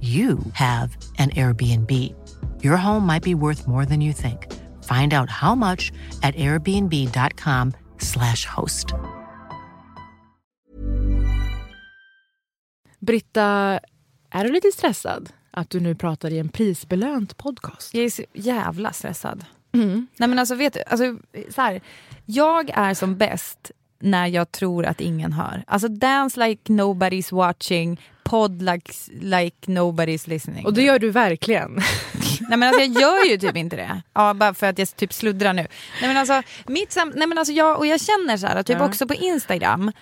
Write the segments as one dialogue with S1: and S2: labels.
S1: you have an Airbnb. Your home might be worth more than you think. Find out how much at airbnb.com/slash host.
S2: Britta, är du lite stressad att du nu pratar i en prisbelönt podcast?
S3: Jag är så jävla stressad.
S2: Mm.
S3: Nej men alltså vet du, alltså, så här, jag är som bäst när jag tror att ingen hör. Alltså dance like nobody's watching, podd like, like nobody's listening.
S2: Och det gör du verkligen.
S3: Nej men alltså jag gör ju typ inte det. Ja, bara för att jag typ sluddrar nu. Nej men alltså, mitt sam- nej, men alltså jag, och jag känner så här, typ
S2: Ja.
S3: också på Instagram.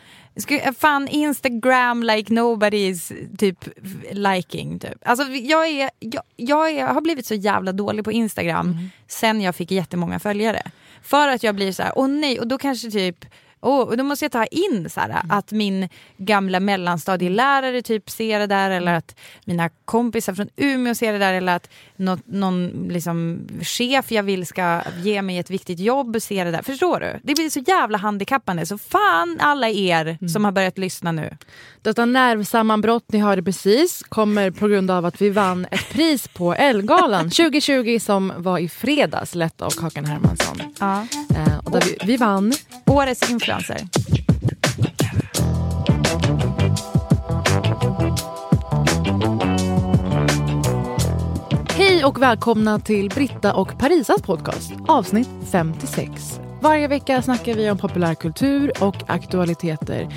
S3: Fan Instagram like nobody's typ liking. Typ. Alltså jag, är, jag, jag är, har blivit så jävla dålig på Instagram sen jag fick jättemånga följare. För att jag blir så här, åh nej, och då kanske typ Oh, och då måste jag ta in så här, att min gamla mellanstadielärare typ ser det där eller att mina kompisar från Umeå ser det där eller att något, någon liksom, chef jag vill ska ge mig ett viktigt jobb ser det där. Förstår du? Det blir så jävla handikappande. Så fan alla er som har börjat lyssna nu.
S2: Detta nervsammanbrott ni hörde precis kommer på grund av att vi vann ett pris på Ellegalan 2020 som var i fredags, lett av Kakan Hermansson.
S3: Ja.
S2: Eh, och där vi, vi vann
S3: Årets influencer.
S2: Hej och välkomna till Britta och Parisas podcast, avsnitt 56. Varje vecka snackar vi om populärkultur och aktualiteter,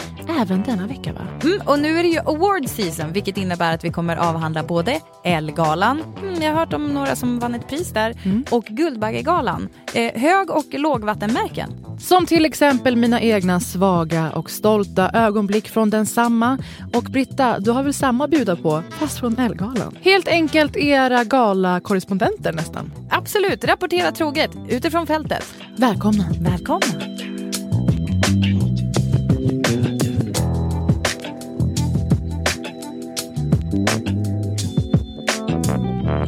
S2: även denna vecka va?
S3: Mm, och nu är det ju award season vilket innebär att vi kommer avhandla både Ellegalan, mm, jag har hört om några som vann ett pris där, och Guldbaggegalan. Eh, hög och lågvattenmärken.
S2: Som till exempel mina egna svaga och stolta ögonblick från densamma. Och Britta, du har väl samma att bjuda på, fast från Ellegalan? Helt enkelt era gala-korrespondenter nästan.
S3: Absolut, rapportera troget utifrån fältet.
S2: Välkomna.
S3: Välkomna.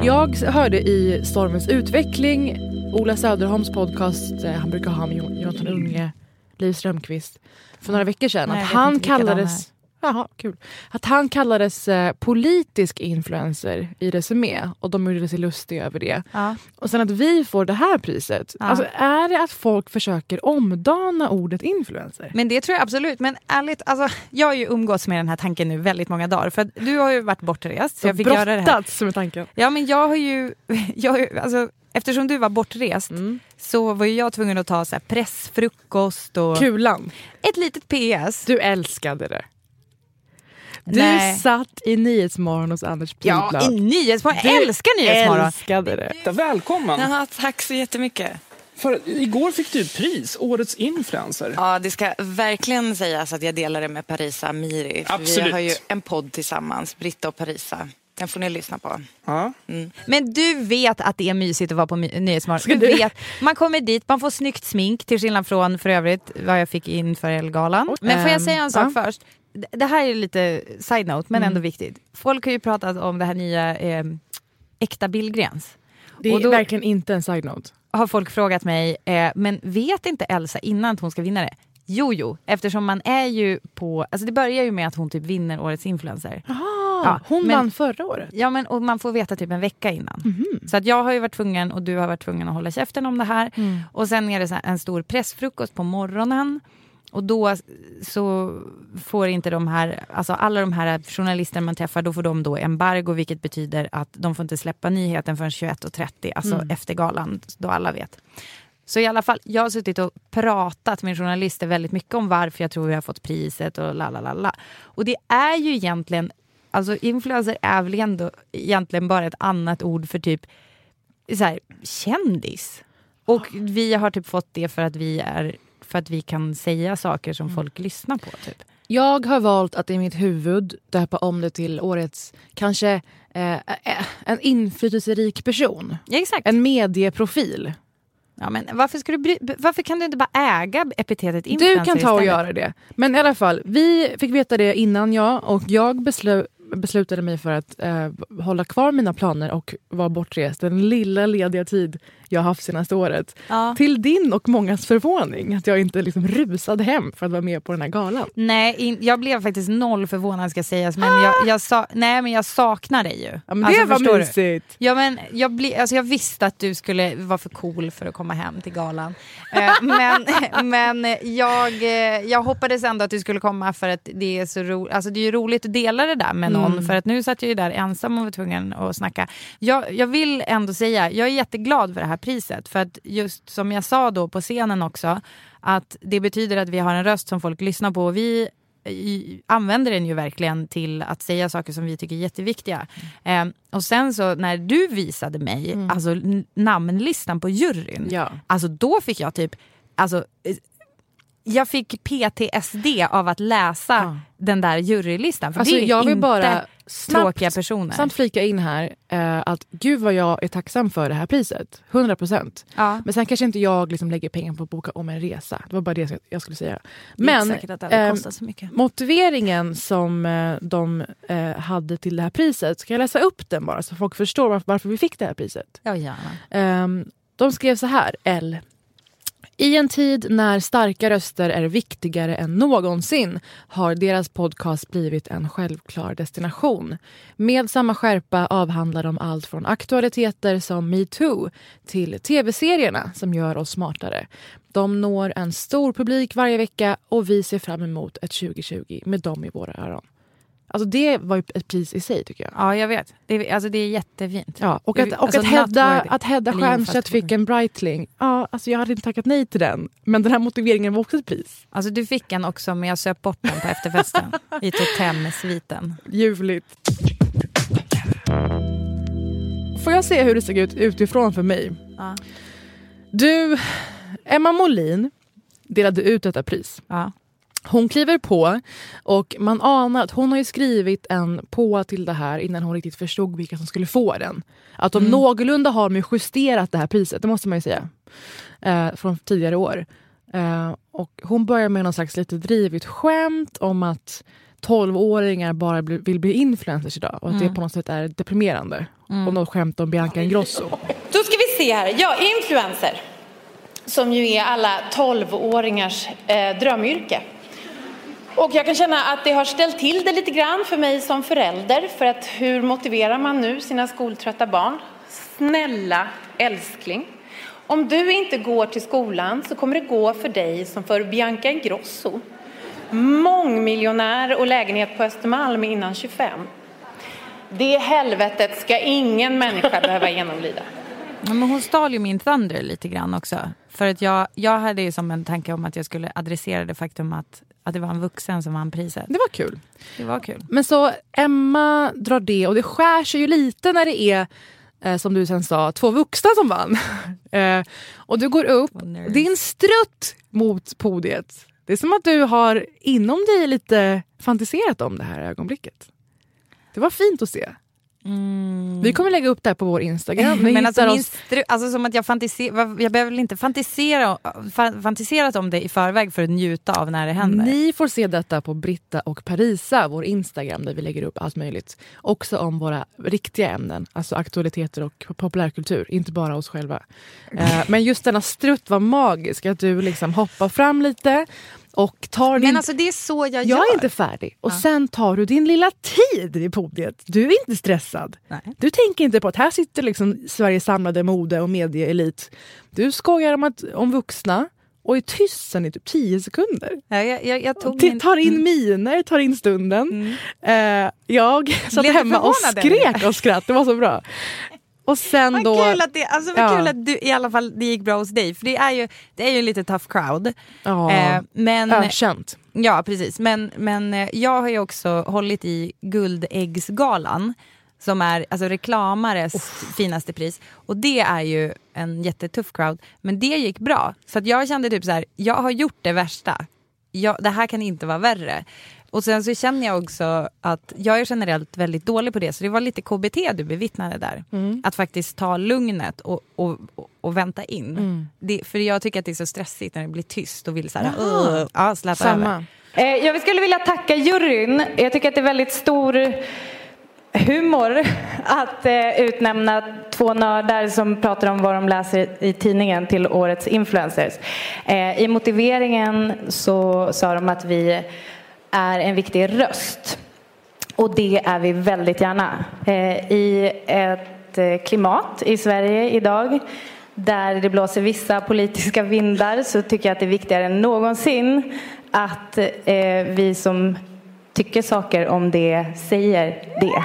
S2: Jag hörde i Stormens utveckling, Ola Söderholms podcast, eh, han brukar ha med Jon- Jonathan Unge, Liv Strömquist, för några veckor sedan.
S3: Nej,
S2: att han kallades... Jaha, kul. Att han kallades eh, politisk influencer i Resumé och de gjorde sig lustiga över det.
S3: Ja.
S2: Och sen att vi får det här priset.
S3: Ja.
S2: Alltså, är det att folk försöker omdana ordet influencer?
S3: Men det tror jag absolut. Men ärligt, alltså, jag har ju umgåtts med den här tanken nu väldigt många dagar. För du har ju varit bortrest. Så jag fick göra det här.
S2: Brottats med tanken.
S3: Ja men jag har ju, jag har ju alltså, eftersom du var bortrest
S2: Mm.
S3: så var jag tvungen att ta så här pressfrukost och
S2: Kulan.
S3: ett litet PS.
S2: Du älskade det. Du
S3: Nej.
S2: satt i Nyhetsmorgon hos Anders
S3: Ja,
S2: Pihlblad.
S3: i Nyhetsmorgon. Jag älskar Nyhetsmorgon.
S2: älskade det.
S4: Välkommen!
S5: Jaha, tack så jättemycket.
S4: För igår fick du pris, Årets influencer.
S5: Ja, det ska verkligen sägas att jag delar det med Parisa Amiri. För Vi
S4: Absolut.
S5: har ju en podd tillsammans, Britta och Parisa. Den får ni lyssna på.
S4: Ja.
S3: Men du vet att det är mysigt att vara på My- Nyhetsmorgon. Du- vet, man kommer dit, man får snyggt smink till skillnad från för övrigt vad jag fick inför Elgalan. Men får jag
S2: Ehm,
S3: säga en sak
S2: ja.
S3: först? Det här är lite side-note men ändå viktigt. Folk har ju pratat om det här nya eh, Äkta Billgrens.
S2: Det är verkligen inte en side-note.
S3: har folk frågat mig, eh, men vet inte Elsa innan att hon ska vinna det? Jo, jo, eftersom man är ju på... Alltså det börjar ju med att hon typ vinner Årets influencer.
S2: Jaha,
S3: Ja,
S2: hon
S3: men-
S2: vann förra året.
S3: Ja, men och man får veta typ en vecka innan.
S2: Mhm.
S3: Så att jag har ju varit tvungen och du har varit tvungen att hålla käften om det här.
S2: Mm.
S3: Och sen är det en stor pressfrukost på morgonen. Och då så får inte de här, alltså alla de här journalisterna man träffar, då får de då embargo vilket betyder att de får inte släppa nyheten förrän 21.30, alltså
S2: Mm.
S3: efter galan, då alla vet. Så i alla fall, jag har suttit och pratat med journalister väldigt mycket om varför jag tror vi har fått priset och la la la la. Och det är ju egentligen, alltså influencer är väl ändå egentligen bara ett annat ord för typ så här, kändis. Och vi har typ fått det för att vi är för att vi kan säga saker som folk lyssnar på. Typ.
S2: Jag har valt att i mitt huvud döpa om det till årets kanske eh, eh, en inflytelserik person.
S3: Ja, exakt.
S2: En medieprofil.
S3: Ja, men varför, ska du bry, varför kan du inte bara äga epitetet
S2: Du
S3: influencer
S2: kan ta och göra det. Men i alla fall, vi fick veta det innan jag och jag beslu- beslutade mig för att eh, hålla kvar mina planer och vara bortrest den lilla lediga tid jag har haft senaste året.
S3: Ja.
S2: Till din och mångas förvåning att jag inte liksom rusade hem för att vara med på den här galan.
S3: Nej, in, jag blev faktiskt noll förvånad ska sägas, men jag, jag, sa, nej, men jag saknar dig ju.
S2: Ja, men
S3: Alltså,
S2: det var
S3: du?
S2: mysigt.
S3: Ja, men jag, bli, alltså jag visste att du skulle vara för cool för att komma hem till galan. Eh, men men jag, eh, jag hoppades ändå att du skulle komma för att det är så ro, alltså det är ju roligt att dela det där med någon.
S2: Mm.
S3: För att nu satt jag ju där ensam och var tvungen att snacka. Jag, jag vill ändå säga, jag är jätteglad för det här priset. För att just som jag sa då på scenen också, att det betyder att vi har en röst som folk lyssnar på. Och vi i, använder den ju verkligen till att säga saker som vi tycker är jätteviktiga. Eh, och sen så när du visade mig alltså, n- namnlistan på juryn,
S2: Ja.
S3: alltså då fick jag typ, alltså, eh, jag fick PTSD av att läsa
S2: Ja.
S3: den där jurylistan. För
S2: Alltså,
S3: det är
S2: jag vill
S3: inte
S2: bara
S3: tråkiga
S2: snabbt,
S3: personer.
S2: Samt flika in här eh, att gud vad jag är tacksam för det här priset. 100 procent.
S3: Ja.
S2: Men sen kanske inte jag liksom lägger pengar på att boka om en resa. Det var bara det jag skulle säga. Men
S3: mycket.
S2: motiveringen som eh, de eh, hade till det här priset, ska jag läsa upp den bara så folk förstår varför, varför vi fick det här priset?
S3: Ja, gärna.
S2: Ehm, de skrev så här, L. I en tid när starka röster är viktigare än någonsin har deras podcast blivit en självklar destination. Med samma skärpa avhandlar de allt från aktualiteter som metoo till tv-serierna som gör oss smartare. De når en stor publik varje vecka och vi ser fram emot ett 2020 med dem i våra öron. Alltså det var ju ett pris i sig tycker jag.
S3: Ja, jag vet. Det är, alltså, det är jättefint.
S2: Ja, och att, och
S3: alltså,
S2: att Hedda, att Hedda Stiernstedt fick en Breitling, ja, alltså jag hade inte tackat nej till den. Men den här motiveringen var också ett pris.
S3: Alltså, du fick en också, men jag söp bort den på efterfesten i Totem-sviten.
S2: Ljuvligt. Får jag se hur det såg ut utifrån för mig?
S3: Ja.
S2: Du, Emma Molin delade ut detta pris.
S3: Ja.
S2: Hon kliver på och man anar att hon har ju skrivit en på till det här innan hon riktigt förstod vilka som skulle få den. Att de någorlunda har de ju justerat det här priset, det måste man ju säga. Eh, från tidigare år. Eh, och hon börjar med någon slags lite drivigt skämt om att 12-åringar bara bli, vill bli influencers idag och att det på något sätt är deprimerande. Och något skämt om Bianca Ingrosso.
S6: Då ska vi se här. Ja, influencer. Som ju är alla 12-åringars eh, drömyrke. Och jag kan känna att det har ställt till det lite grann för mig som förälder. För att hur motiverar man nu sina skoltrötta barn? Snälla älskling. Om du inte går till skolan så kommer det gå för dig som för Bianca Ingrosso. Mångmiljonär och lägenhet på Östermalm innan 25. Det helvetet ska ingen människa behöva genomlida.
S3: Men hon stal ju min thunder lite grann också. För att jag, jag hade ju som en tanke om att jag skulle adressera det faktum att, att det var en vuxen som vann priset.
S2: Det var kul.
S3: Det var kul.
S2: Men så Emma drar det och det skär sig ju lite när det är eh, som du sen sa, två vuxna som vann. eh, och du går upp,
S3: nerds.
S2: din strutt mot podiet. Det är som att du har inom dig lite fantiserat om det här ögonblicket. Det var fint att se. Vi kommer lägga upp det här på vår Instagram.
S3: Men alltså,
S2: oss-
S3: alltså som att jag fantiserar, jag behöver väl inte fantisera, fa- fantiserat om det i förväg för att njuta av när det händer.
S2: Ni får se detta på Britta och Parisa, vår Instagram där vi lägger upp allt möjligt. Också om våra riktiga ämnen, alltså aktualiteter och populärkultur, inte bara oss själva. Eh, men just denna strutt var magisk, att du liksom hoppar fram lite och tar din...
S3: Men alltså det är så jag,
S2: jag
S3: gör.
S2: är inte färdig. Och sen tar du din lilla tid i podiet. Du är inte stressad.
S3: Nej.
S2: Du tänker inte på att här sitter liksom Sveriges samlade mode och medieelit. Du skojar om, att, om vuxna och är tyst sen i typ 10 sekunder.
S3: Ja, jag, jag, jag tog min-
S2: tar in miner, tar in stunden. Eh, jag satt
S3: Blev
S2: hemma och skrek och skratt, det var så bra. Och sen
S3: Vad
S2: då...
S3: kul att det, alltså vad
S2: Ja.
S3: kul att du, i alla fall det gick bra hos dig, för det är ju, det är ju en lite tough crowd.
S2: Ja,
S3: Eh, men,
S2: ökänt.
S3: ja, precis. Men, men eh, jag har ju också hållit i Guldäggsgalan som är alltså reklamares finaste pris. Och det är ju en jättetuff crowd. Men det gick bra. Så att jag kände typ så här, jag har gjort det värsta. Jag, det här kan inte vara värre. Och sen så känner jag också att jag är generellt väldigt dålig på det. Så det var lite KBT du bevittnade där. Att faktiskt ta lugnet och, och, och, vänta in. Det, för jag tycker att det är så stressigt när det blir tyst och vill så här, ja, släta över.
S2: Samma.
S6: Eh, Jag skulle vilja tacka juryn. Jag tycker att det är väldigt stor humor att eh, utnämna två nördar som pratar om vad de läser i tidningen till årets influencers. Eh, I motiveringen så sa de att vi är en viktig röst. Och det är vi väldigt gärna. Eh, I ett eh, klimat i Sverige idag där det blåser vissa politiska vindar så tycker jag att det är viktigare än någonsin att eh, vi som tycker saker om det säger det.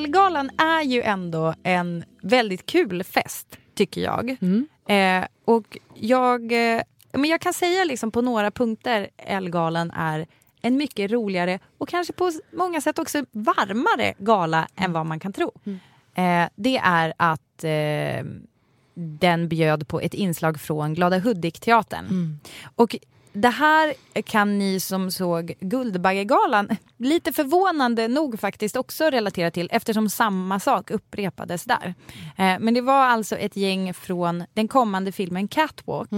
S3: Ellegalan är ju ändå en väldigt kul fest, tycker jag. Eh, och jag, eh, men jag kan säga liksom på några punkter Ellegalan är en mycket roligare och kanske på många sätt också varmare gala än vad man kan tro. Eh, det är att eh, den bjöd på ett inslag från Glada Hudik-teatern. Och det här kan ni som såg Guldbaggegalan lite förvånande nog faktiskt också relatera till eftersom samma sak upprepades där. Eh, men det var alltså ett gäng från den kommande filmen Catwalk.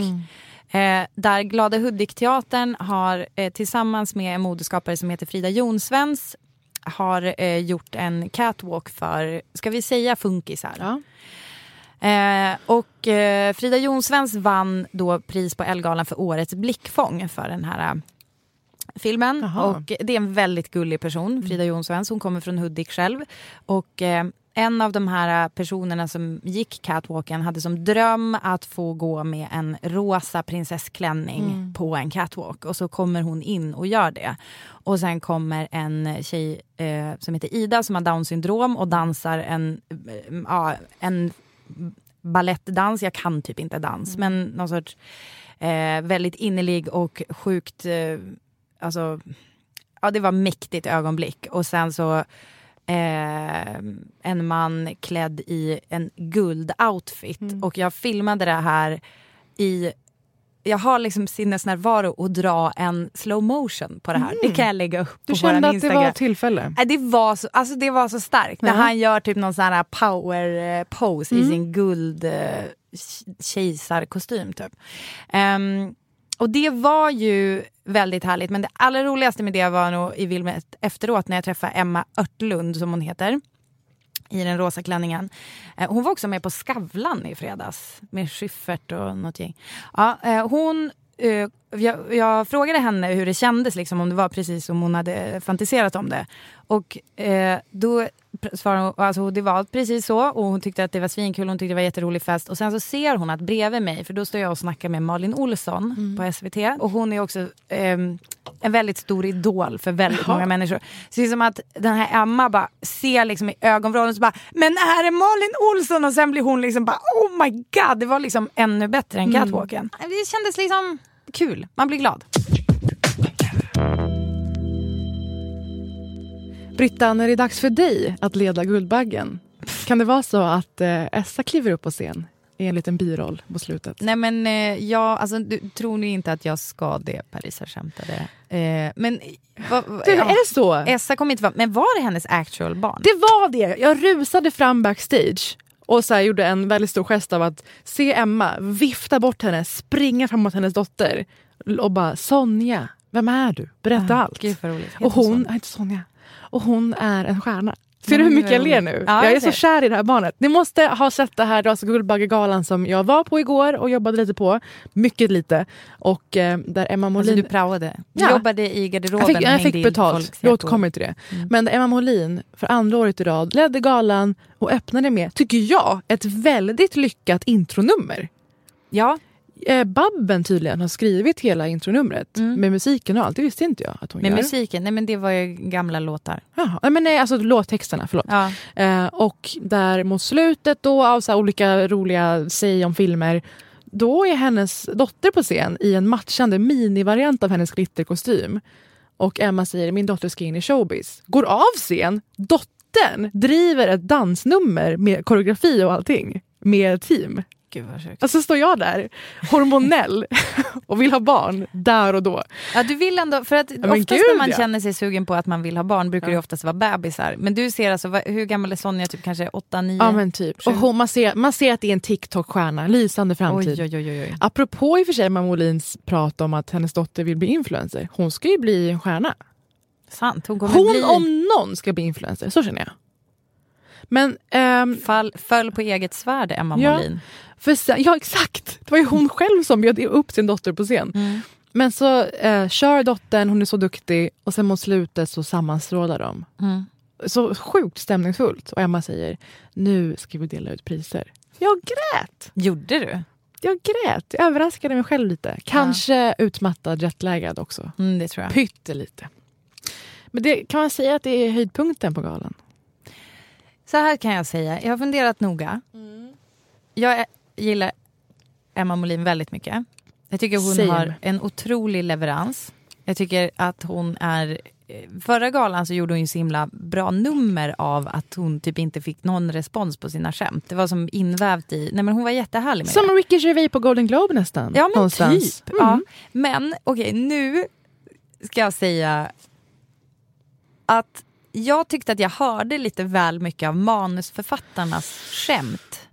S3: Eh, där Glada Hudik-teatern har eh, tillsammans med en modeskapare som heter Frida Jonsvens har eh, gjort en catwalk för, ska vi säga funkisar?
S2: Ja.
S3: Eh, och eh, Frida Jonsvens vann då pris på Ellegalan för årets blickfång för den här eh, filmen. Och det är en väldigt gullig person, Frida Jonsvens. Hon kommer från Hudik själv. Och eh, en av de här personerna som gick catwalken hade som dröm att få gå med en rosa prinsessklänning på en catwalk. Och så kommer hon in och gör det. Och sen kommer en tjej eh, som heter Ida som har down syndrom och dansar en, eh, en ballettdans. Jag kan typ inte dans, men någon sorts eh, väldigt innerlig och sjukt... Eh, alltså, ja, det var mäktigt ögonblick. Och sen så eh, en man klädd i en guldoutfit. Och jag filmade det här i... Jag har liksom sinnesnärvaro att dra en slow motion på det här. Det kan jag lägga upp
S2: Du
S3: på
S2: kände
S3: vår
S2: att det
S3: Instagram.
S2: var tillfälle?
S3: Nej, det, var så, alltså det var så starkt. När
S2: Ja.
S3: han gör typ någon sån här power eh, pose i sin guld eh, kejsarkostym. Typ. Ehm, och det var ju väldigt härligt. Men det allra roligaste med det var nog i Wilmet efteråt när jag träffade Emma Örtlund som hon heter. I den rosa klänningen. Eh, hon var också med på Skavlan i fredags med Schyffert och något gäng. Ja, eh, hon eh, jag, jag frågade henne hur det kändes, liksom, om det var precis som hon hade fantiserat om det. Och eh, då svarade hon, alltså det var precis så och hon tyckte att det var svinkul, hon tyckte det var jätterolig fest. Och sen så ser hon att bredvid mig, för då står jag och snackar med Malin Olsson på SVT. Och hon är också ehm, en väldigt stor idol för väldigt många människor. Så det är som att den här Emma bara ser liksom i ögonvrån så bara “men här är Malin Olsson” och sen blir hon liksom bara “oh my god”. Det var liksom ännu bättre än catwalken. Det kändes liksom kul, man blir glad.
S2: Britta, när det är dags för dig att leda Guldbaggen, kan det vara så att eh, Essa kliver upp på scen i en liten biroll på slutet?
S3: Nej men eh, jag, alltså, du, tror ni inte att jag ska det, Parisa skämtade. Eh, men va, va,
S2: Du,
S3: ja.
S2: Är det så?
S3: Essa kommer inte vara, men var det hennes actual barn?
S2: Det var det! Jag rusade fram backstage och så gjorde en väldigt stor gest av att se Emma vifta bort henne, springa framåt hennes dotter och bara Sonja, vem är du? Berätta
S3: Ah,
S2: allt. Och hon, nej, inte Sonja, och hon är en stjärna. Ser du hur
S3: Mm,
S2: mycket jag
S3: vad
S2: ler nu?
S3: Ja,
S2: jag är så kär i det här barnet. Ni måste ha sett det här och Guldbaggegalan som jag var på igår och jobbade lite på. Mycket lite. Och eh, där Emma
S3: Alltså
S2: Molin...
S3: du praoade. Du
S2: Ja.
S3: jobbade i garderoben
S2: jag fick, jag fick betalt, jag återkommer till det.
S3: Mm.
S2: Men Emma Molin för andra året i rad ledde galan och öppnade med, tycker jag, ett väldigt lyckat intronummer.
S3: Ja,
S2: Eh, Babben tydligen har skrivit hela intronumret
S3: Mm.
S2: med musiken och allt. Det visste inte jag att hon
S3: med
S2: gör.
S3: musiken. Nej men det var ju gamla låtar.
S2: Jaha. Nej, men nej, alltså låttexterna, förlåt.
S3: Ja.
S2: Eh, och där mot slutet då av så olika roliga säg om filmer då är hennes dotter på scen i en matchande minivariant av hennes glitterkostym. Och Emma säger min dotter ska in i showbiz. Går av scen. Dottern driver ett dansnummer med koreografi och allting. Med team.
S3: Gud vad sjukt.
S2: Alltså står jag där, hormonell och vill ha barn där och då.
S3: Ja, du vill ändå, för att
S2: men
S3: oftast
S2: gud,
S3: när man
S2: ja.
S3: känner sig sugen på att man vill ha barn brukar det oftast vara bebisar. Men du ser alltså, hur gammal är Sonja? Typ kanske 8, 9?
S2: Ja men typ. Och hon, man, ser, man ser att det är en TikTok-stjärna, lysande framtid.
S3: Oj, oj, oj, oj.
S2: Apropå i och för sig Emma Molins prat om att hennes dotter vill bli influencer. Hon ska ju bli en stjärna.
S3: Sant, hon
S2: Hon
S3: bli...
S2: om någon ska bli influencer, så känner jag. Men, ehm,
S3: Fall, föll på eget svärd, Emma
S2: Ja.
S3: Molin.
S2: för sen, ja exakt, det var ju hon själv som bjöd upp sin dotter på scen.
S3: Mm.
S2: Men så eh, kör dottern, hon är så duktig och sen mot slutet så sammanstrålar de.
S3: Mm.
S2: Så sjukt stämningsfullt. Och Emma säger, nu ska vi dela ut priser. Jag grät!
S3: Gjorde du?
S2: Jag grät, jag överraskade mig själv lite. Kanske utmattad, jetlaggad också.
S3: Mm, det tror jag.
S2: Pyttelite. Men det, kan man säga att det är höjdpunkten på galan?
S3: Så här kan jag säga, jag har funderat noga. Jag är- gillar Emma Molin väldigt mycket. Jag tycker hon
S2: Same.
S3: har en otrolig leverans. Jag tycker att hon är... eh, Förra galan så gjorde hon ju så himla bra nummer av att hon typ inte fick någon respons på sina skämt. Det var som invävt i... Nej men hon var jättehärlig med det.
S2: Som Ricky Gervais på Golden Globe nästan.
S3: Ja men
S2: någonstans.
S3: typ.
S2: Mm.
S3: Ja. Men okej, nu ska jag säga att jag tyckte att jag hörde lite väl mycket av manusförfattarnas skämt.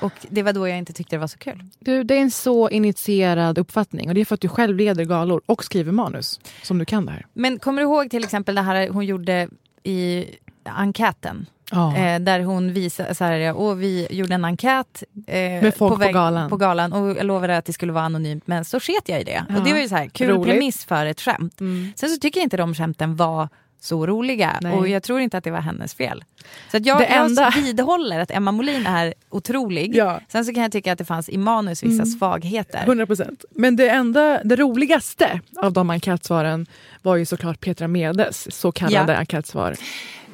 S3: Och det var då jag inte tyckte det var så kul.
S2: Du, det är en så initierad uppfattning och det är för att du själv leder galor och skriver manus som du kan det här.
S3: Men kommer du ihåg till exempel det här hon gjorde i enkäten?
S2: Ja.
S3: Eh, där hon visade så här, och vi gjorde en enkät eh,
S2: Med folk på galan.
S3: på galan och jag lovade att det skulle vara anonymt men så sket jag i det.
S2: Ja.
S3: Och det var ju så här, kul
S2: Roligt.
S3: premiss för ett skämt.
S2: Mm.
S3: Sen så tycker jag inte de skämten var så roliga
S2: Nej.
S3: och jag tror inte att det var hennes fel. Så att jag,
S2: Det enda-
S3: jag vidhåller att Emma Molin är otrolig.
S2: Ja.
S3: Sen så kan jag tycka att det fanns i manus vissa
S2: Mm.
S3: svagheter.
S2: 100 procent. Men det, enda, det roligaste av de enkätsvaren var ju såklart Petra Medes så kallade
S3: Ja.
S2: enkätsvar.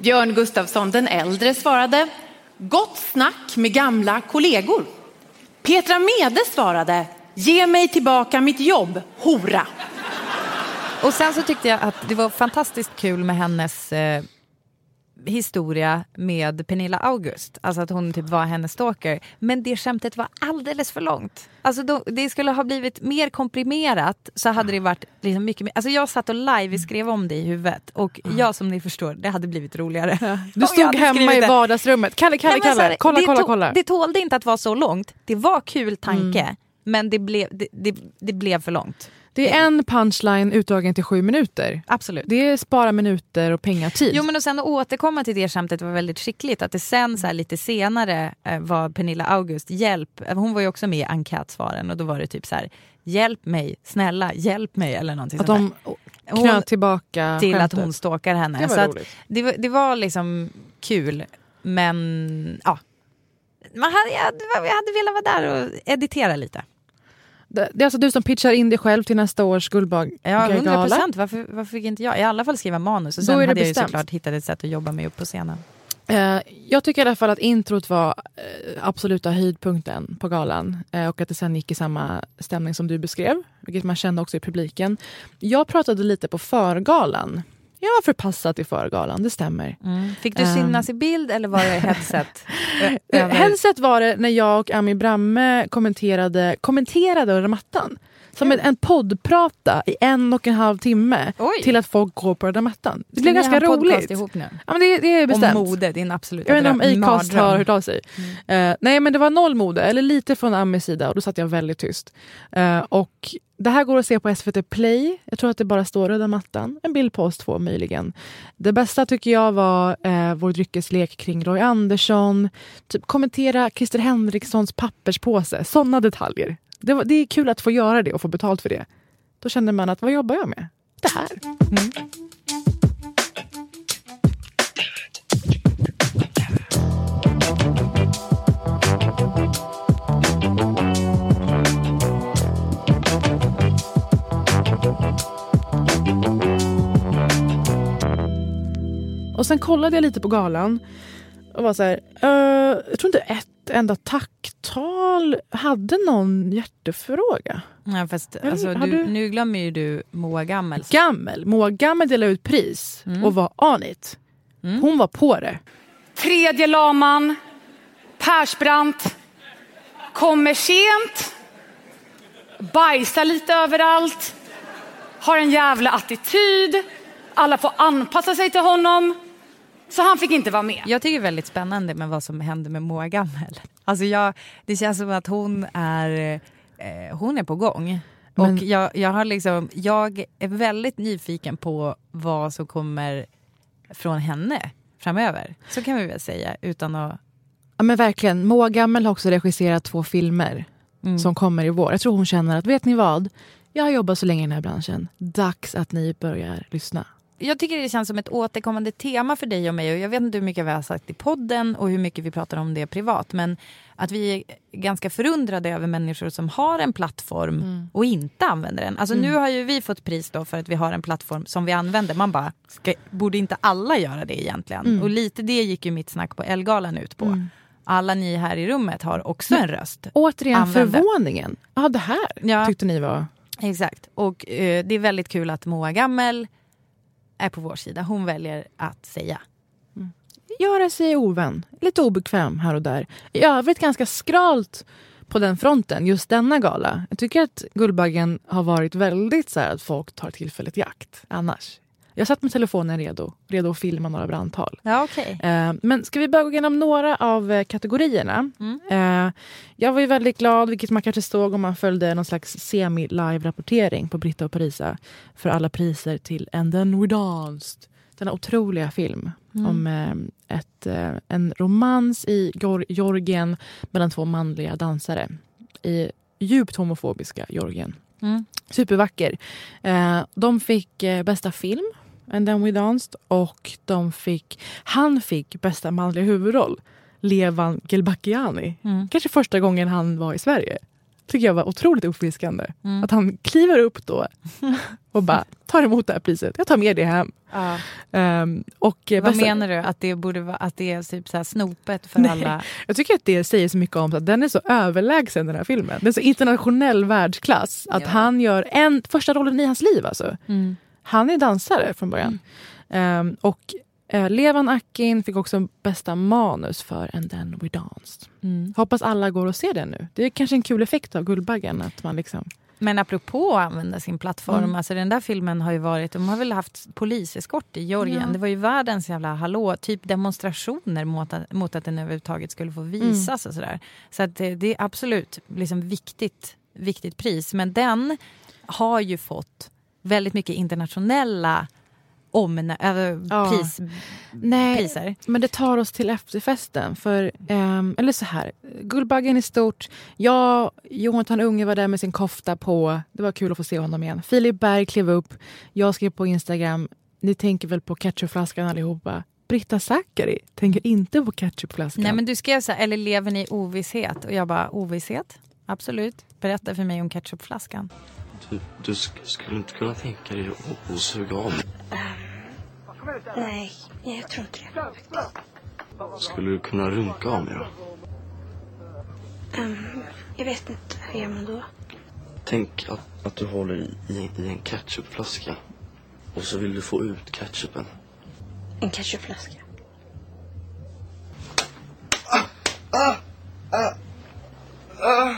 S6: Björn Gustafsson den äldre svarade Gott snack med gamla kollegor. Petra Mede svarade Ge mig tillbaka mitt jobb, hora.
S3: Och sen så tyckte jag att det var fantastiskt kul med hennes eh, historia med Pernilla August. Alltså att hon typ var hennes stalker. Men det skämtet var alldeles för långt. Alltså då, det skulle ha blivit mer komprimerat så hade det varit liksom mycket mer. Alltså jag satt och live skrev om det i huvudet och jag som ni förstår, det hade blivit roligare.
S2: Du stod hemma i vardagsrummet. Kalle, Kalle,
S3: Nej,
S2: Kalle.
S3: här,
S2: Kolla, kolla, kolla.
S3: Det tålde inte att vara så långt. Det var kul tanke.
S2: Mm.
S3: Men det blev, det, det, det blev för långt.
S2: Det är en punchline utdragen till sju minuter.
S3: Absolut.
S2: Det är spara minuter och pengatid.
S3: Jo men och sen att återkomma till det skämtet var väldigt skickligt. Att det sen så här, lite senare eh, var Pernilla August hjälp. Hon var ju också med i enkätsvaren och då var det typ så här hjälp mig, snälla hjälp mig eller någonting
S2: att
S3: sånt
S2: de
S3: där. Hon,
S2: tillbaka
S3: till att hon stalkar henne.
S2: Det var
S3: så att
S2: roligt.
S3: det, var, det var liksom kul men ja. Man hade, jag, jag hade velat vara där och editera lite.
S2: Det det är alltså du som pitchar in dig själv till nästa års
S3: Ja,
S2: Guldbaggegala.
S3: 100 procent. Varför, varför fick inte jag? I alla fall skriva manus. Och
S2: Då
S3: sen
S2: är det
S3: hade jag ju
S2: bestämt.
S3: såklart hittat ett sätt att jobba mig upp på scenen.
S2: Eh, jag tycker i alla fall att introt var eh, absoluta höjdpunkten på galan eh, och att det sen gick i samma stämning som du beskrev, vilket man kände också i publiken. Jag pratade lite på förgalan. Jag var förpassad till förgalan, det stämmer.
S3: Fick du
S2: Ehm.
S3: synas i bild eller var det headset?
S2: Eh,
S3: över-
S2: Headset var det när jag och Ami Bramme kommenterade, kommenterade Röda mattan. Som en, en poddprata i en och en halv timme
S3: Oj.
S2: till att folk går på röda mattan. Det blev ganska roligt.
S3: ihop nu?
S2: Ja, men det, det är bestämt.
S3: Om mode, din absoluta
S2: Jag vet inte om Acast har hört av sig. Eh, nej men det var noll mode, eller lite från Amis sida och då satt jag väldigt tyst. Eh, och det här går att se på SVT Play. Jag tror att det bara står röda mattan. En bild på oss två möjligen. Det bästa tycker jag var eh, vår dryckeslek kring Roy Andersson. Typ kommentera Christer Henrikssons papperspåse. Sådana detaljer. Det, var, det är kul att få göra det och få betalt för det. Då känner man att vad jobbar jag med? Det här. Mm. Och sen kollade jag lite på galan och var så här, uh, jag tror inte ett enda tacktal hade någon hjärtefråga.
S3: Ja, fast, alltså, du, du... Nu glömmer ju du Moa Gammel.
S2: Gammel. Moa Gammel delade ut pris mm. och var on it. Mm. Hon var på det.
S7: Tredje laman, Persbrandt, kommer sent, bajsar lite överallt, har en jävla attityd, alla får anpassa sig till honom. Så han fick inte vara med.
S3: Jag tycker det är väldigt spännande med vad som händer med Moa Gammel. Alltså jag, det känns som att hon är, eh, hon är på gång. Men... Och jag, jag, har liksom, jag är väldigt nyfiken på vad som kommer från henne framöver. Så kan vi väl säga utan att...
S2: Ja men verkligen. Moa Gammel har också regisserat två filmer mm. som kommer i vår. Jag tror hon känner att, vet ni vad? Jag har jobbat så länge i den här branschen. Dags att ni börjar lyssna
S3: jag tycker det känns som ett återkommande tema för dig och mig. Och jag vet inte hur mycket vi har sagt i podden och hur mycket vi pratar om det privat. Men att vi är ganska förundrade över människor som har en plattform mm. och inte använder den. Alltså mm. nu har ju vi fått pris då för att vi har en plattform som vi använder. Man bara, ska, borde inte alla göra det egentligen? Mm. Och lite det gick ju mitt snack på Elgalan ut på. Mm. Alla ni här i rummet har också en röst.
S2: Återigen Använder. förvåningen. Ja, det här ja. tyckte ni var...
S3: Exakt. Och eh, det är väldigt kul att Moa Gammel är på vår sida. Hon väljer att säga.
S2: Mm. Göra sig ovän, lite obekväm här och där. I övrigt ganska skralt på den fronten just denna gala. Jag tycker att Guldbaggen har varit väldigt så här att folk tar tillfället i akt annars. Jag satt med telefonen redo, redo att filma några brandtal.
S3: Ja, okay.
S2: Eh, men ska vi börja gå igenom några av eh, kategorierna? Mm. Eh, jag var ju väldigt glad, vilket man kanske såg om man följde någon slags semi-live-rapportering på Britta och Parisa för alla priser till And then we danced. Denna otroliga film mm. om ett, en romans i Georgien mellan två manliga dansare i djupt homofobiska Georgien. Mm. Supervacker. de fick bästa film And then we danced. Och de fick, han fick bästa manliga huvudroll. Levan Gelbakiani. Mm. Kanske första gången han var i Sverige. tycker jag var otroligt uppfriskande. Mm. Att han kliver upp då och bara tar emot det här priset. Jag tar med det hem. Ja. Um, och
S3: Vad bästa... menar du? Att det, borde vara, att det är typ så här snopet för Nej. alla?
S2: Jag tycker att det säger så mycket om att den är så överlägsen den här filmen. Den är så internationell världsklass. Att ja. han gör en första rollen i hans liv. Alltså. Mm. Han är dansare från början. Mm. Um, och uh, Levan Akin fick också bästa manus för And then we danced. Mm. Hoppas alla går och ser den nu. Det är kanske en kul effekt av Guldbaggen. Att man liksom...
S3: Men apropå att använda sin plattform, mm. alltså den där filmen har ju varit, de har väl haft poliseskort i Georgien. Ja. Det var ju världens jävla hallå, typ demonstrationer mot att, mot att den överhuvudtaget skulle få visas mm. och sådär. Så att det, det är absolut liksom viktigt, viktigt pris. Men den har ju fått väldigt mycket internationella omnä- äh, ja. pris,
S2: Nej,
S3: priser.
S2: Men det tar oss till efterfesten. För, um, eller så här, Guldbaggen är stort. Jag, Jonathan Unge var där med sin kofta på. Det var kul att få se honom igen. Filip Berg klev upp. Jag skrev på Instagram. Ni tänker väl på ketchupflaskan allihopa? Britta Zackari tänker inte på ketchupflaskan.
S3: Nej men du skrev så här, eller lever ni i ovisshet? Och jag bara, ovisshet? Absolut. Berätta för mig om ketchupflaskan.
S8: Du, du skulle inte kunna tänka dig att, att suga av mig?
S9: nej, jag tror inte
S8: det. Skulle du kunna runka av mig då?
S9: Um, jag vet inte. Hur gör man då?
S8: Tänk att, att du håller i, i, i en ketchupflaska. Och så vill du få ut ketchupen.
S9: En ketchupflaska?
S8: Ah, ah, ah, ah,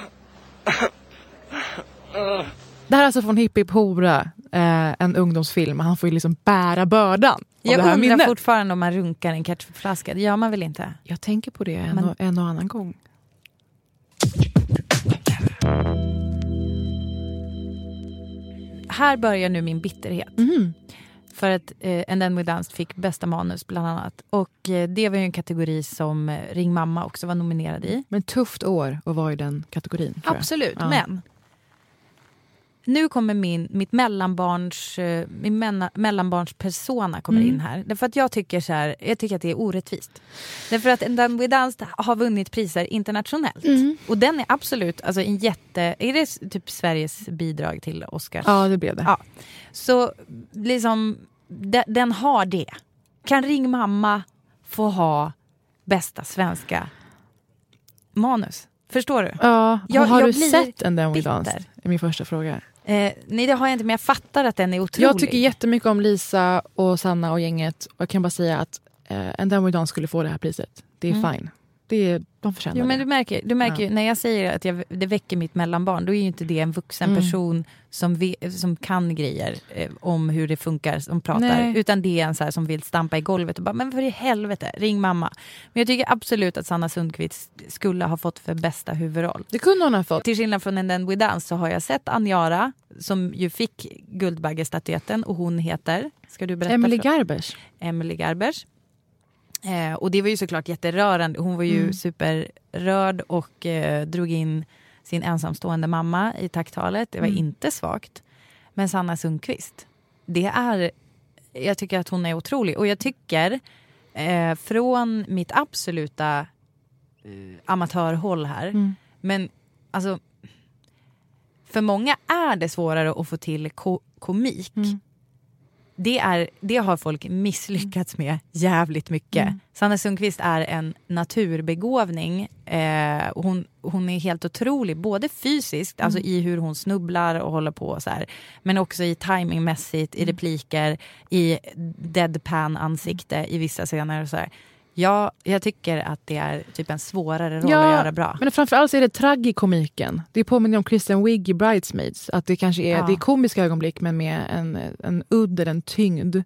S2: ah. Det här är alltså från Hipp Hipp Hora, eh, en ungdomsfilm. Han får ju liksom bära bördan
S3: Jag undrar
S2: minnet.
S3: fortfarande om man runkar en ketchupflaska. Det gör man väl inte?
S2: Jag tänker på det en, Men... och, en och annan gång.
S3: här börjar nu min bitterhet.
S2: Mhm.
S3: För att eh, And then we danced fick bästa manus bland annat. Och eh, det var ju en kategori som eh, Ring mamma också var nominerad i.
S2: Men tufft år att vara i den kategorin.
S3: Absolut,
S2: Ja.
S3: men nu kommer min, mitt mellanbarns, eh, min menna, mellanbarns persona kommer
S2: Mm.
S3: in här. Därför att jag tycker, så här, jag tycker att det är orättvist. Därför att then we danced har vunnit priser internationellt.
S2: Mm.
S3: Och den är absolut alltså en jätte... Är det typ Sveriges bidrag till Oscars?
S2: Ja, det blev det.
S3: Ja. Så liksom, de, den har det. Kan Ring mamma få ha bästa svenska manus? Förstår du?
S2: Ja,
S3: Jag-
S2: har
S3: jag
S2: du sett And then we danced? är min första fråga.
S3: Eh, nej det har jag inte men jag fattar att den är otrolig.
S2: Jag tycker jättemycket om Lisa och Sanna och gänget. Och jag kan bara säga att eh, we danced skulle få det här priset. Det är
S3: Mm.
S2: fine. Det är, de förtjänar
S3: Jo, men du märker, du märker
S2: Ja.
S3: ju, när jag säger att jag, det väcker mitt mellanbarn, då är ju inte det en vuxen
S2: Mm.
S3: person som, ve, som kan grejer eh, om hur det funkar, som pratar.
S2: Nej.
S3: Utan det är en så här som vill stampa i golvet och bara, men för i helvete, ring mamma. Men jag tycker absolut att Sanna Sundqvist skulle ha fått för bästa huvudroll.
S2: Det kunde hon ha fått.
S3: Till skillnad från En den we dance så har jag sett Anjara som ju fick Guldbaggestatyetten och hon heter, ska du berätta?
S2: Emily Garbers.
S3: Emily Garbers. Eh, och det var ju såklart jätterörande. Hon var ju
S2: Mm.
S3: superrörd och eh, drog in sin ensamstående mamma i tacktalet. Det var
S2: Mm.
S3: inte svagt. Men Sanna Sundqvist, det är... Jag tycker att hon är otrolig. Och jag tycker, eh, från mitt absoluta eh, amatörhåll här,
S2: Mm.
S3: men alltså... För många är det svårare att få till ko- komik
S2: Mm.
S3: Det, är, det har folk misslyckats med jävligt mycket.
S2: Mm.
S3: Sanna Sundqvist är en naturbegåvning. Eh, hon, hon är helt otrolig, både fysiskt, alltså
S2: Mm.
S3: i hur hon snubblar och håller på så här. Men också i timingmässigt,
S2: Mm.
S3: i repliker, i deadpan-ansikte i vissa scener. Och så här. Ja, jag tycker att det är typ en svårare roll att göra bra.
S2: Men framförallt är det tragikomiken. Det påminner om Kristen Wiig i Bridesmaids. Att det kanske är,
S3: Ja.
S2: det är komiska ögonblick men med en, en udd eller en tyngd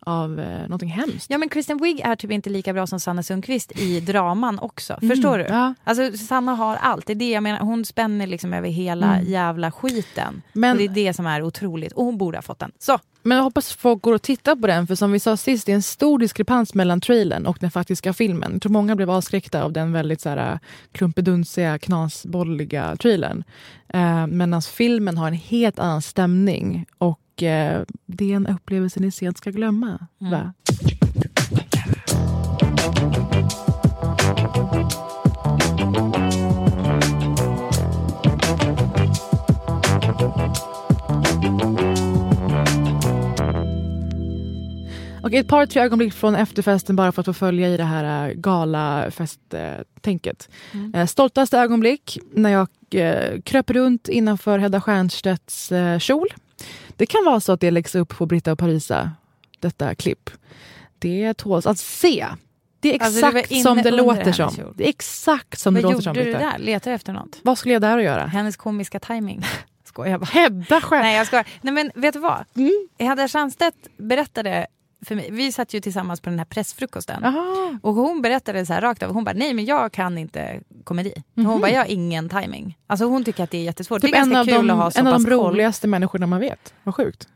S2: av eh, någonting hemskt.
S3: Ja men Kristen Wiig är typ inte lika bra som Sanna Sundqvist i draman också.
S2: Mm,
S3: Förstår du?
S2: ja.
S3: Alltså Sanna har allt. Det är det jag menar. Hon spänner liksom över hela
S2: Mm.
S3: jävla skiten.
S2: Men-
S3: och det är det som är otroligt. Och hon borde ha fått den. Så!
S2: Men jag hoppas folk går och tittar på den för som vi sa sist, det är en stor diskrepans mellan trailern och den faktiska filmen. Jag tror många blev avskräckta av den väldigt så här, klumpedunsiga, knasbolliga trailern. Eh, Medan filmen har en helt annan stämning och eh, det är en upplevelse ni sent ska glömma.
S3: Mm.
S2: Va? Och ett par, tre ögonblick från efterfesten bara för att få följa i det här äh, galafesttänket.
S3: Mm.
S2: Eh, stoltaste ögonblick när jag eh, kröp runt innanför Hedda Stiernstedts kjol. Det kan vara så att det läggs upp på Britta och Parisa, detta klipp. Det tåls att se. Det är
S3: Alltså, du
S2: exakt
S3: inne
S2: som det låter som.
S3: kjol.
S2: Det är exakt som
S3: Vad
S2: det låter
S3: gjorde
S2: som.
S3: du
S2: Britta.
S3: där? Letar du efter något?
S2: Vad skulle jag där att göra?
S3: Hennes komiska timing. Skojar bara.
S2: Hedda själv.
S3: Nej jag skojar. Nej men vet du vad?
S2: Mm.
S3: Hedda Stiernstedt berättade för mig, vi satt ju tillsammans på den här pressfrukosten.
S2: Aha.
S3: Och hon berättade så här rakt av, hon bara nej men jag kan inte komedi. Hon
S2: Mhm.
S3: bara jag har ingen timing. Alltså hon tycker att det är jättesvårt.
S2: Typ
S3: det är
S2: en
S3: ganska
S2: av,
S3: kul
S2: de,
S3: att ha så
S2: en av de roligaste människorna man vet. Vad sjukt.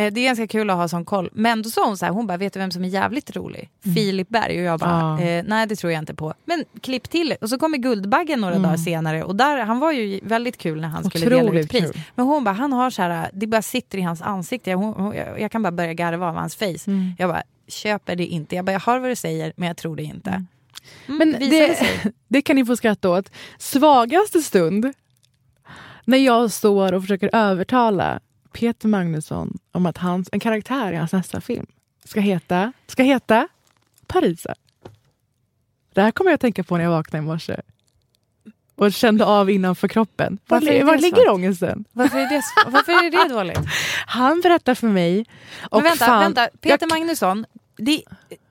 S3: Eh, Det är ganska kul att ha sån koll. Men då sa hon så här, hon bara, vet du vem som är jävligt rolig? Filip Berg. Och jag bara,
S2: Ja.
S3: eh, nej det tror jag inte på. Men klipp till. Och så kommer Guldbaggen några
S2: Mm.
S3: dagar senare. Och där, han var ju väldigt kul när han skulle dela ut
S2: Otroligt
S3: pris.
S2: kul.
S3: Men hon bara, han har så här, det bara sitter i hans ansikte. Jag, hon, jag, jag kan bara börja garva av hans face.
S2: Mm.
S3: Jag bara, köper det inte. Jag bara, jag hör vad du säger, men jag tror det inte. Mm.
S2: Men
S3: visade
S2: det, det kan ni få skratta åt. Svagaste stund när jag står och försöker övertala Peter Magnusson om att hans, en karaktär i hans nästa film ska heta, ska heta Parisa. Det här kommer jag att tänka på när jag vaknade i morse. Och kände av innanför kroppen. Var,
S3: Varför
S2: var
S3: så?
S2: ligger ångesten?
S3: Varför är, det, varför är det dåligt?
S2: Han berättar för mig. Och
S3: Men vänta,
S2: fan,
S3: vänta. Peter
S2: jag-
S3: Magnusson, det,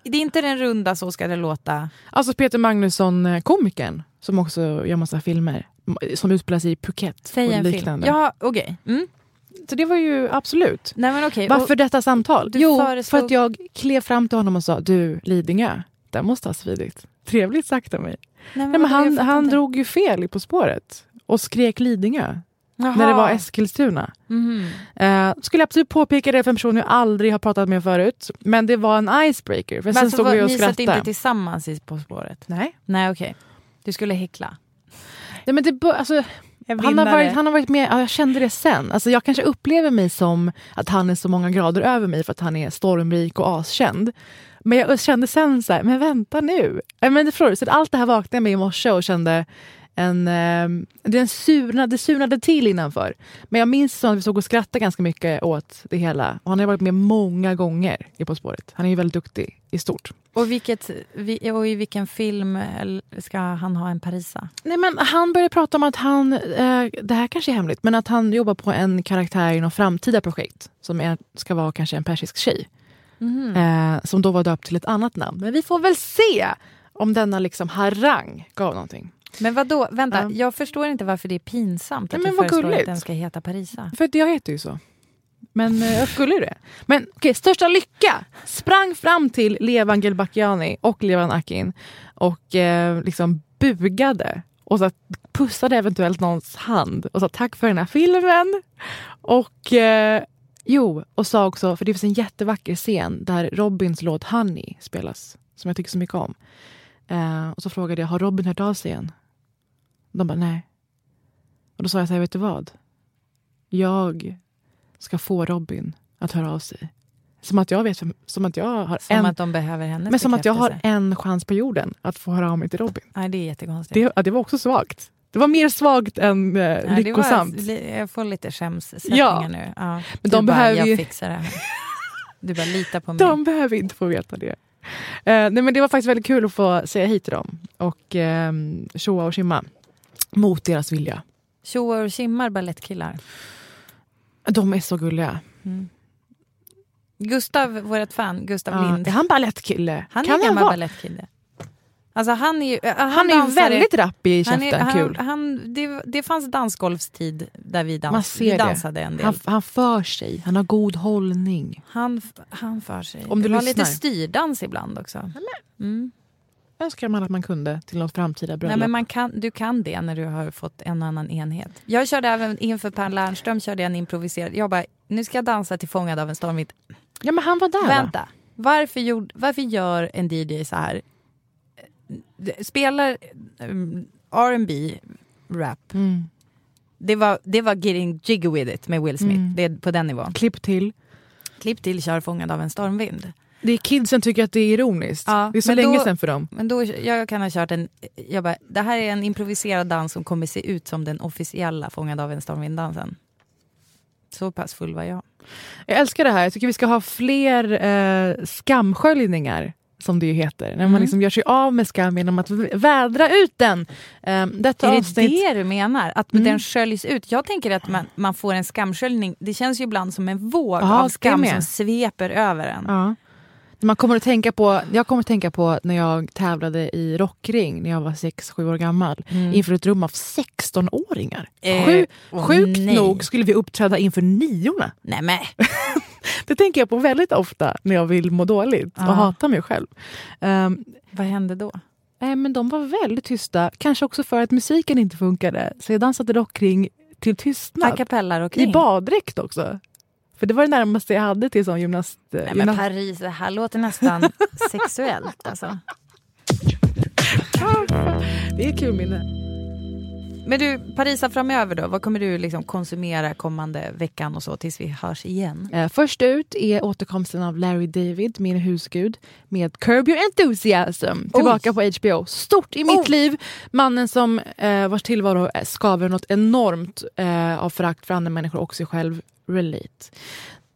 S3: det är inte den runda Så ska det låta.
S2: Alltså Peter Magnusson, eh, komikern, som också gör massa filmer. Som utspelar sig i Phuket
S3: Säg
S2: och
S3: en film. Ja, okej. Mm.
S2: Så det var ju absolut.
S3: Nej, men okej.
S2: Varför
S3: Och-
S2: detta samtal? Jo,
S3: föreslog-
S2: för att jag klev fram till honom och sa du Lidingö, det måste ha svidit. Trevligt sagt av mig.
S3: Nej,
S2: Nej, men
S3: vadå, jag
S2: han han
S3: inte.
S2: drog ju fel i På spåret och skrek Lidingö.
S3: Jaha.
S2: när det var Eskilstuna.
S3: Mhm.
S2: Eh, skulle absolut påpeka det för en person jag aldrig har pratat med förut. Men det var en icebreaker. För
S3: Men
S2: sen
S3: alltså,
S2: stod
S3: var,
S2: vi och
S3: ni satt
S2: skrattade.
S3: inte tillsammans i På spåret?
S2: Nej.
S3: Nej okej. Du skulle häckla?
S2: Nej, men det, alltså, han, har varit, han har varit med, ja, jag kände det sen. Alltså, jag kanske upplever mig som att han är så många grader över mig för att han är stormrik och askänd. Men jag kände sen så här, men vänta nu. Men det, förstår du? så allt det här vaknade jag med i morse och kände en, eh, det, surnade, det surnade till innanför. Men jag minns att vi såg och skrattade ganska mycket åt det hela. Och han har varit med många gånger i På spåret. Han är ju väldigt duktig i stort.
S3: Och, vilket, vi- och i vilken film ska han ha en Parisa?
S2: Nej, men han började prata om att han, eh, det här kanske är hemligt, men att han jobbar på en karaktär i något framtida projekt som är, ska vara kanske en persisk tjej.
S3: Mhm.
S2: Eh, som då var döpt till ett annat namn. Men vi får väl se om denna liksom harang gav någonting.
S3: Men vad då? Vänta,
S2: Ja.
S3: jag förstår inte varför det är pinsamt att
S2: Nej, men
S3: du föreslår att
S2: gulligt.
S3: den ska heta Parisa.
S2: För att jag heter ju så. Men eh, jag skulle det. Men okej, största lycka! Sprang fram till Levan Gelbakiani och Levan Akin och eh, liksom bugade och så att pussade eventuellt någons hand och sa tack för den här filmen. Och eh, jo, och sa också, för det finns en jättevacker scen där Robins låt Honey spelas, som jag tycker så mycket om. Eh, och så frågade jag, har Robin hört av sig än? De bara, nej. Och då sa jag så här, vet du vad? Jag ska få Robin att höra av sig. Som att jag vet, som att jag har
S3: Som
S2: en,
S3: att de behöver hennes
S2: men som att jag har en chans på jorden att få höra av mig till Robin.
S3: Nej, det är jättekonstigt.
S2: Det, ja, det var också svagt. Det var mer svagt än eh,
S3: var-
S2: lyckosamt.
S3: li- jag får lite skämssättningar
S2: Ja.
S3: nu. Ja.
S2: Men de
S3: bara,
S2: behöver
S3: jag fixar det här. Du bara lita på mig.
S2: De behöver inte få veta det. Eh, nej, men det var faktiskt väldigt kul att få säga hej till dem. Och eh, Shoa och Shimma. Mot deras vilja.
S3: Tjoa och Kimmar balettkillar.
S2: De är så gulliga.
S3: Gustav, vårt fan, Gustav
S2: Ja,
S3: Lind.
S2: är han balettkille?
S3: Han
S2: Kan
S3: är gammal
S2: vara?
S3: Alltså han är ju, äh, han,
S2: Han är väldigt rapp i
S3: han
S2: käften.
S3: är-
S2: Kul.
S3: Han, han, det, det fanns dansgolfstid där vi, dans, vi
S2: det.
S3: dansade en del.
S2: Han,
S3: Han,
S2: han för sig. Han har god hållning.
S3: han, han för sig.
S2: Om du
S3: det var
S2: lyssnar.
S3: lite styrdans ibland också. Mm.
S2: önskar man att man kunde till något framtida bröllop.
S3: Nej, men man kan, du kan det när du har fått en annan enhet. Jag körde även inför Per Lernström körde jag en improviserad. Jag bara, nu ska jag dansa till Fångad av en stormvind.
S2: Ja, men han var där.
S3: Vänta, varför, gjorde, varför gör en DJ så här? Spelar um, R&B rap.
S2: Mm.
S3: Det var, det var Getting Jiggy With It med Will Smith.
S2: Mm.
S3: Det är på den nivån.
S2: Klipp till.
S3: Klipp till Kör Fångad av en stormvind.
S2: Det är kidsen tycker att det är ironiskt.
S3: Ja,
S2: det är så länge
S3: då-
S2: sedan för dem.
S3: Men då, jag kan ha kört en... Jag bara, det här är en improviserad dans som kommer se ut som den officiella Fångad av en stormvind-dansen. Så pass full var jag.
S2: Jag älskar det här. Jag tycker vi ska ha fler eh, skamsköljningar, som det ju heter. När
S3: Mm.
S2: man liksom gör sig av med skam genom att vä- vädra ut den. Eh, detta
S3: Är det
S2: avsnitt...
S3: det du menar? Att
S2: Mm.
S3: den sköljs ut? Jag tänker att man, man får en skamsköljning. Det känns ju ibland som en våg
S2: Ja,
S3: av skam som sveper över en.
S2: Ja. Man kommer att tänka på, jag kommer att tänka på när jag tävlade i rockring när jag var 6-7 år gammal.
S3: Mm.
S2: Inför ett rum av 16-åringar.
S3: Eh,
S2: Sju, sjukt
S3: nej.
S2: nog skulle vi uppträda inför niorna.
S3: Nej men.
S2: Det tänker jag på väldigt ofta när jag vill må dåligt och hata mig själv. Um,
S3: Vad hände då?
S2: Nej, men de var väldigt tysta. Kanske också för att musiken inte funkade. Så jag dansade rockring till
S3: A
S2: tystnad.
S3: cappella
S2: I baddräkt också. För det var det närmaste jag hade till sån gymnast...
S3: Nej men
S2: gymnast
S3: Paris, det här låter nästan sexuellt alltså.
S2: det är kul minne.
S3: Men du, Parisa framöver då? Vad kommer du liksom konsumera kommande veckan och så tills vi hörs igen?
S2: Eh, först ut är återkomsten av Larry David, min husgud, med Curb Your Enthusiasm. Tillbaka på HBO. Stort i mitt
S3: Oh.
S2: liv. Mannen som eh, vars tillvaro skaver något enormt eh, av förakt för andra människor och sig själv. Relate.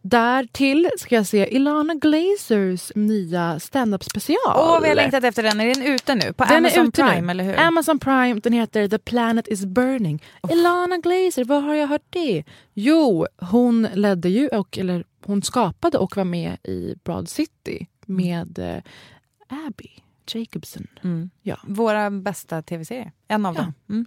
S2: Därtill ska jag se Ilana Glazers nya stand-up special.
S3: Åh, vi har längtat efter den. Är den ute nu? På
S2: Den
S3: Amazon Prime,
S2: nu.
S3: eller hur?
S2: Amazon Prime, den heter The Planet is Burning. Ilana Glazer, var har jag hört det? Jo, hon ledde ju, och, eller hon skapade och var med i Broad City med eh, Abby Jacobson.
S3: Mm.
S2: Ja.
S3: Våra bästa tv-serier. En av
S2: Ja.
S3: dem. Mm.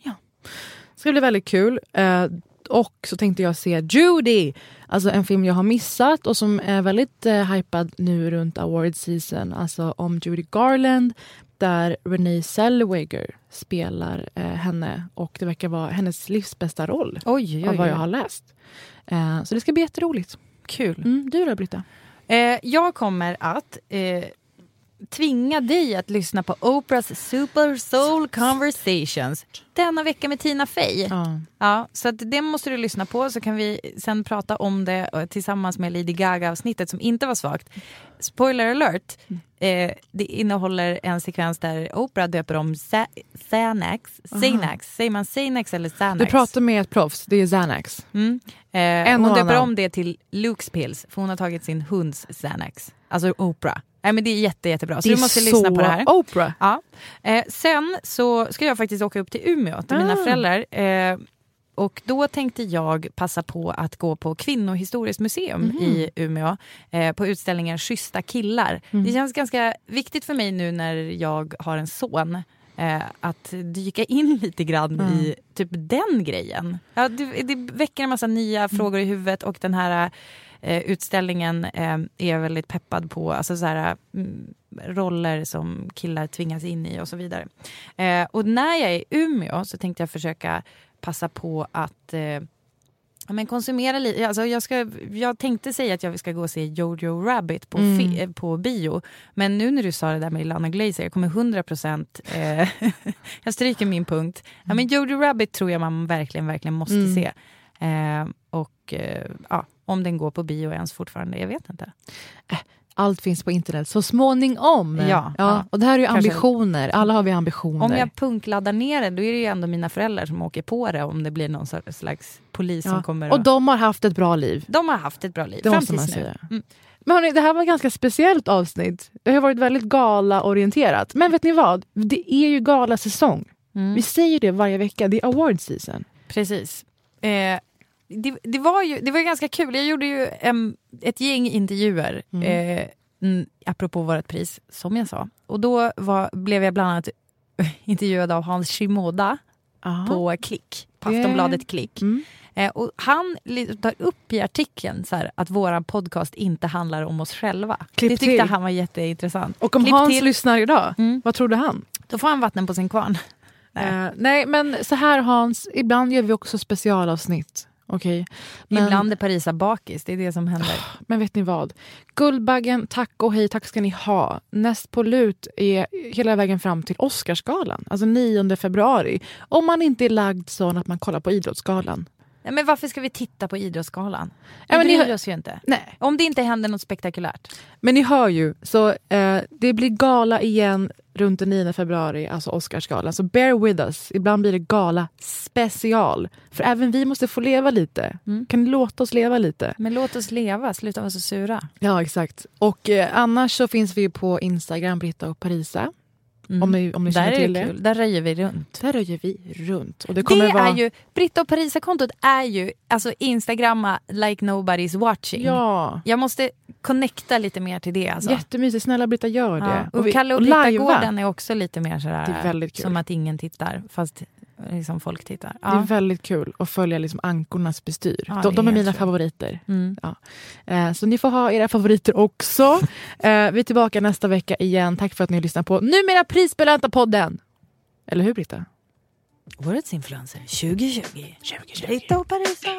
S2: Det ska bli väldigt kul. Eh, och så tänkte jag se Judy, alltså en film jag har missat och som är väldigt eh, hypad nu runt award season. Alltså om Judy Garland, där Renee Zellweger spelar eh, henne och det verkar vara hennes livs bästa roll
S3: Oj, oj,
S2: av vad
S3: oj.
S2: jag har läst. Eh, så det ska bli jätteroligt.
S3: Kul.
S2: Mm, du då Britta?
S3: Eh, jag kommer att eh, tvinga dig att lyssna på Oprahs Super Soul Conversations denna vecka med Tina Fey.
S2: Ja.
S3: Ja, så det måste du lyssna på så kan vi sen prata om det eh, tillsammans med Lady Gaga-avsnittet som inte var svagt. Spoiler alert, eh, det innehåller en sekvens där Oprah döper om Xanax, Xanax, säger man Xanax eller Xanax?
S2: Du pratar med ett proffs, det är Xanax.
S3: Mm. Eh, hon döper
S2: annan.
S3: om det till Luke's pills för hon har tagit sin hunds Xanax. Alltså Oprah. Nej, men det är jätte, jättebra. Så du måste lyssna på det här.
S2: Oprah.
S3: Ja. Eh, sen så ska jag faktiskt åka upp till Umeå till mina
S2: Ah.
S3: föräldrar. Eh, och då tänkte jag passa på att gå på Kvinnohistoriskt museum
S2: Mhm.
S3: i Umeå eh, på utställningen Schyssta killar.
S2: Mm.
S3: Det känns ganska viktigt för mig nu när jag har en son eh, att dyka in lite grann
S2: Mm.
S3: i typ den grejen. Ja, det, det väcker en massa nya
S2: Mm.
S3: frågor i huvudet och den här eh, utställningen eh, är jag väldigt peppad på. Alltså så här, mm, roller som killar tvingas in i och så vidare. Eh, och när jag är i Umeå så tänkte jag försöka passa på att eh, men konsumera lite. Alltså jag, ska, jag tänkte säga att jag ska gå och se Jojo Rabbit på,
S2: Mm.
S3: fi- eh, på bio. Men nu när du sa det där med Ilana Glazer, jag kommer 100 procent... Eh, jag stryker min punkt. Ja, men Jojo Rabbit tror jag man verkligen, verkligen måste
S2: Mm.
S3: se. Eh, och eh, ja, om den går på bio ens fortfarande, jag vet inte.
S2: Allt finns på internet så småningom.
S3: Ja, ja.
S2: Och det här är ju
S3: Kanske-
S2: ambitioner. Alla har vi ambitioner.
S3: Om jag punkladdar ner den, då är det ju ändå mina föräldrar som åker på det om det blir någon slags polis som
S2: ja.
S3: kommer.
S2: Och de har haft ett bra liv.
S3: de har haft ett bra liv
S2: Det
S3: fram tills nu. Mm.
S2: Men hörni, det här var ett ganska speciellt avsnitt. Det har varit väldigt gala-orienterat. Men vet ni vad? Det är ju galasäsong.
S3: Mm.
S2: Vi säger det varje vecka. Det är award season.
S3: Precis. Eh, det, det, var ju, det var ju ganska kul. Jag gjorde ju em, ett gäng intervjuer
S2: Mm.
S3: eh, apropå vårt pris, som jag sa. Och då var, blev jag bland annat intervjuad av Hans Shimoda
S2: Aha.
S3: på Klick, på
S2: Det-
S3: Aftonbladet Klick.
S2: Mm.
S3: Eh, och han tar upp i artikeln så här, att vår podcast inte handlar om oss själva.
S2: Klipp
S3: det tyckte
S2: till.
S3: han var jätteintressant.
S2: Och om
S3: Klipp
S2: Hans
S3: till.
S2: lyssnar idag,
S3: Mm.
S2: vad trodde han?
S3: Då får han vattnen på sin kvarn. Nej.
S2: Nej. nej, men så här Hans, ibland gör vi också specialavsnitt. Okej? Men,
S3: Ibland är Parisa bakis, det är det som händer.
S2: men vet ni vad? Guldbaggen, tack och hej, tack ska ni ha. Näst på lut är hela vägen fram till Oscarsgalan, alltså 9 februari. Om man inte är lagd så att man kollar på Idrottsgalan.
S3: Nej, men varför ska vi titta på Idrottsgalan?
S2: Ja, men ni
S3: bryr
S2: hör-
S3: oss ju inte.
S2: Nej.
S3: Om det inte händer något spektakulärt.
S2: Men ni hör ju, så eh, det blir gala igen runt den 9 februari, alltså Oscarsgalan. Så bear with us. Ibland blir det gala special. För även vi måste få leva lite.
S3: Mm.
S2: Kan ni låta oss leva lite?
S3: Men låt oss leva, sluta vara så sura.
S2: Ja, exakt. Och eh, annars så finns vi på Instagram, Britta och Parisa.
S3: Mm.
S2: Om ni, om ni känner
S3: är
S2: till
S3: det
S2: det.
S3: kul, där röjer vi runt.
S2: Där röjer vi runt. Och det
S3: Det,
S2: kommer vara...
S3: är ju, Britta och Parisa-kontot är ju alltså Instagramma like nobody's watching.
S2: Ja,
S3: Jag måste connecta lite mer till det. Alltså.
S2: jättemysigt. Snälla Britta, gör det.
S3: Ja. Och,
S2: vi-
S3: Kalle och
S2: lajva.
S3: Britta-gården är också lite mer sådär,
S2: Det är väldigt kul.
S3: som att ingen tittar, fast liksom folk tittar.
S2: Det är väldigt kul att följa liksom ankornas bestyr.
S3: Ja,
S2: de,
S3: är
S2: de är mina favoriter.
S3: Mm.
S2: Eh, så ni får ha era favoriter också. Eh, vi är tillbaka nästa vecka igen. Tack för att ni har lyssnat på numera prisbelönta podden. Eller hur Britta?
S3: Årets influencer 2020. 2020. Britta och Parisa.